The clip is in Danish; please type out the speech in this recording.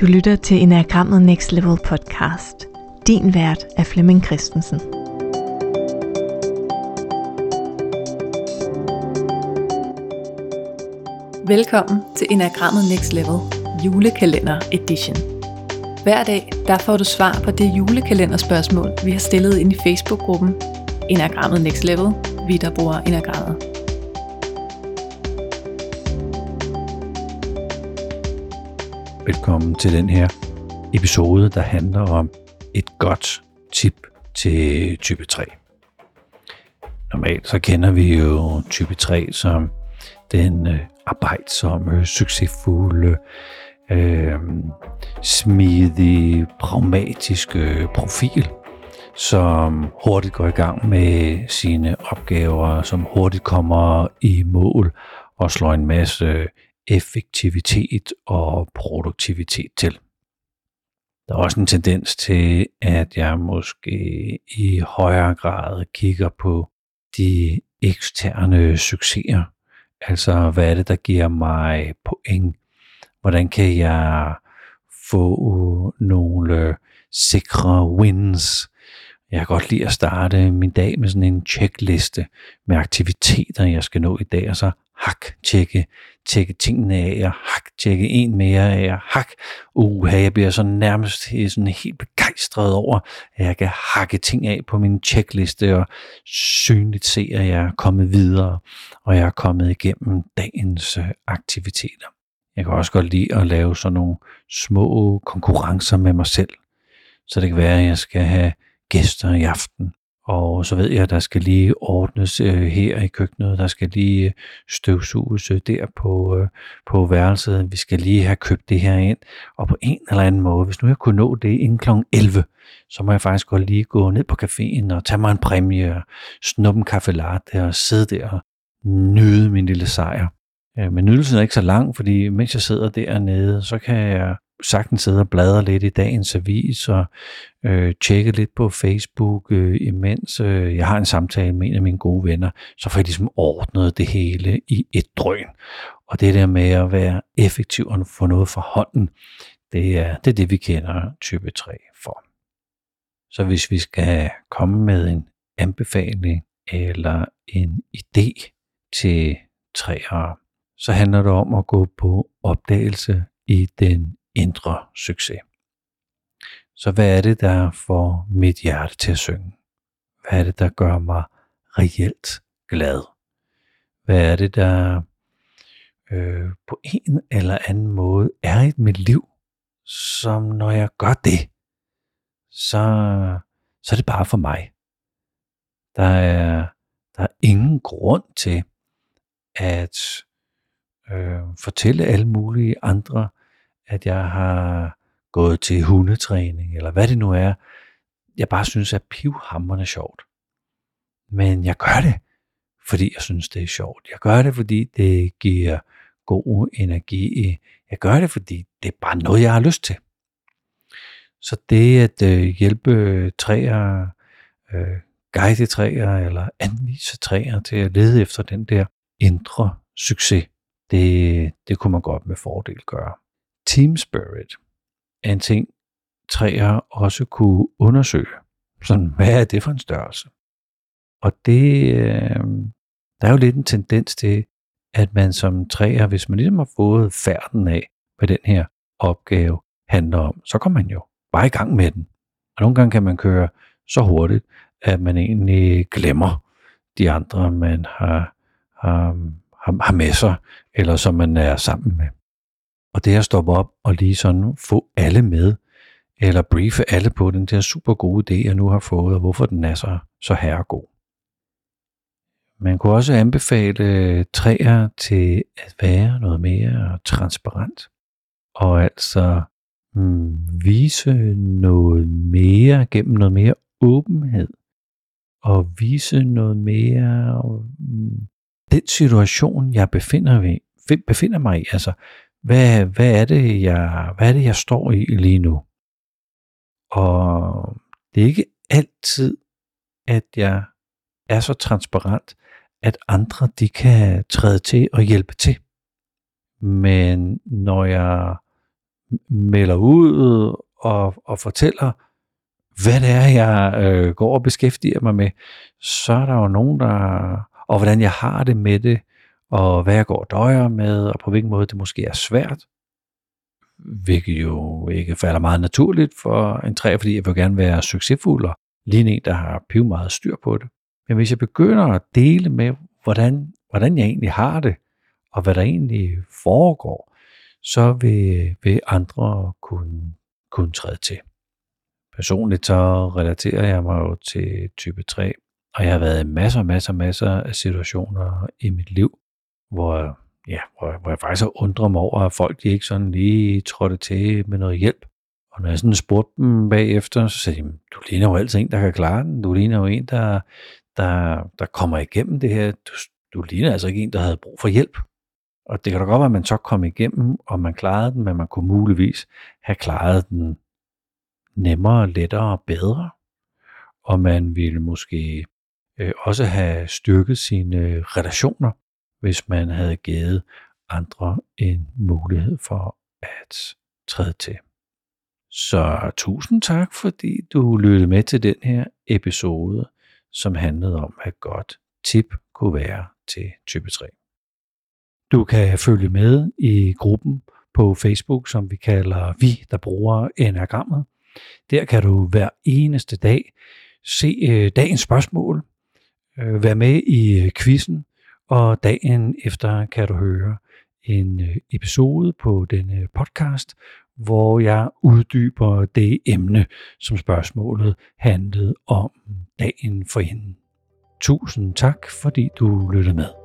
Du lytter til Enagrammet Next Level podcast. Din vært er Flemming Christensen. Velkommen til Enagrammet Next Level julekalender edition. Hver dag der får du svar på det julekalenderspørgsmål, vi har stillet ind i Facebook-gruppen Enagrammet Next Level, vi der bruger Enagrammet. Velkommen til den her episode, der handler om et godt tip til type 3. Normalt så kender vi jo type 3 som den øh, arbejdsomme, succesfulde, øh, smidige, pragmatiske profil, som hurtigt går i gang med sine opgaver, som hurtigt kommer i mål og slår en masse effektivitet og produktivitet til. Der er også en tendens til, at jeg måske i højere grad kigger på de eksterne succeser. Altså, hvad er det, der giver mig point? Hvordan kan jeg få nogle sikre wins? Jeg kan godt lide at starte min dag med sådan en checkliste med aktiviteter, jeg skal nå i dag, og så hak, tjekke, tjekke tingene af, og hak, tjekke en mere af, og hak, uha, jeg bliver så nærmest øh, sådan helt begejstret over, at jeg kan hakke ting af på min checkliste, og synligt se, at jeg er kommet videre, og jeg er kommet igennem dagens øh, aktiviteter. Jeg kan også godt lide at lave sådan nogle små konkurrencer med mig selv. Så det kan være, at jeg skal have gæster i aften, og så ved jeg, at der skal lige ordnes øh, her i køkkenet, der skal lige øh, støvsuges øh, der på, øh, på værelset, vi skal lige have købt det her ind, og på en eller anden måde, hvis nu jeg kunne nå det inden kl. 11, så må jeg faktisk godt lige gå ned på caféen og tage mig en præmie, og snuppe en kaffe latte og sidde der og nyde min lille sejr. Øh, men nydelsen er ikke så lang, fordi mens jeg sidder dernede, så kan jeg sagtens sidde og bladre lidt i dagens avis og øh, tjekke lidt på Facebook, øh, imens øh, jeg har en samtale med en af mine gode venner, så får jeg ligesom ordnet det hele i et drøn. Og det der med at være effektiv og få noget fra hånden, det er, det er det, vi kender type 3 for. Så hvis vi skal komme med en anbefaling eller en idé til træere, så handler det om at gå på opdagelse i den indre succes. Så hvad er det, der får mit hjerte til at synge? Hvad er det, der gør mig reelt glad? Hvad er det, der øh, på en eller anden måde er i mit liv, som når jeg gør det, så, så er det bare for mig. Der er, der er ingen grund til at øh, fortælle alle mulige andre, at jeg har gået til hundetræning, eller hvad det nu er, jeg bare synes er pivhammerne sjovt. Men jeg gør det, fordi jeg synes, det er sjovt. Jeg gør det, fordi det giver god energi. Jeg gør det, fordi det er bare noget, jeg har lyst til. Så det at øh, hjælpe træer, øh, guide træer eller anvise træer til at lede efter den der indre succes, det, det kunne man godt med fordel gøre. Team spirit er en ting, træer også kunne undersøge. Sådan, hvad er det for en størrelse? Og det, øh, der er jo lidt en tendens til, at man som træer, hvis man ligesom har fået færden af, hvad den her opgave handler om, så kommer man jo bare i gang med den. Og nogle gange kan man køre så hurtigt, at man egentlig glemmer de andre, man har, har, har, har med sig, eller som man er sammen med. Og det at stoppe op og lige sådan få alle med, eller briefe alle på den der super gode idé, jeg nu har fået, og hvorfor den er så, så herregod. Man kunne også anbefale øh, træer til at være noget mere transparent, og altså mm, vise noget mere gennem noget mere åbenhed, og vise noget mere mm, den situation, jeg befinder, befinder mig i. Altså, hvad, hvad, er det, jeg, hvad er det, jeg står i lige nu? Og det er ikke altid, at jeg er så transparent, at andre de kan træde til og hjælpe til. Men når jeg melder ud og, og fortæller, hvad det er, jeg øh, går og beskæftiger mig med, så er der jo nogen, der... Og hvordan jeg har det med det, og hvad jeg går og døjer med, og på hvilken måde det måske er svært. Hvilket jo ikke falder meget naturligt for en træ, fordi jeg vil gerne være succesfuld og lige en, der har piv meget styr på det. Men hvis jeg begynder at dele med, hvordan, hvordan jeg egentlig har det, og hvad der egentlig foregår, så vil, vil andre kunne, kunne træde til. Personligt så relaterer jeg mig jo til type 3, og jeg har været i masser, masser, masser af situationer i mit liv, hvor, ja, hvor, hvor jeg faktisk har undret mig over, at folk de ikke sådan lige trådte til med noget hjælp. Og når jeg sådan spurgte dem bagefter, så sagde de, du ligner jo altid en, der kan klare den. Du ligner jo en, der, der, der kommer igennem det her. Du, du ligner altså ikke en, der havde brug for hjælp. Og det kan da godt være, at man så kom igennem, og man klarede den, men man kunne muligvis have klaret den nemmere, lettere og bedre. Og man ville måske øh, også have styrket sine øh, relationer, hvis man havde givet andre en mulighed for at træde til. Så tusind tak, fordi du lyttede med til den her episode, som handlede om, at godt tip kunne være til type 3. Du kan følge med i gruppen på Facebook, som vi kalder Vi, der bruger enagrammet. Der kan du hver eneste dag se øh, dagens spørgsmål, øh, være med i øh, quizzen, og dagen efter kan du høre en øh, episode på denne øh, podcast, hvor jeg uddyber det emne, som spørgsmålet handlede om dagen for hende. Tusind tak, fordi du lyttede med.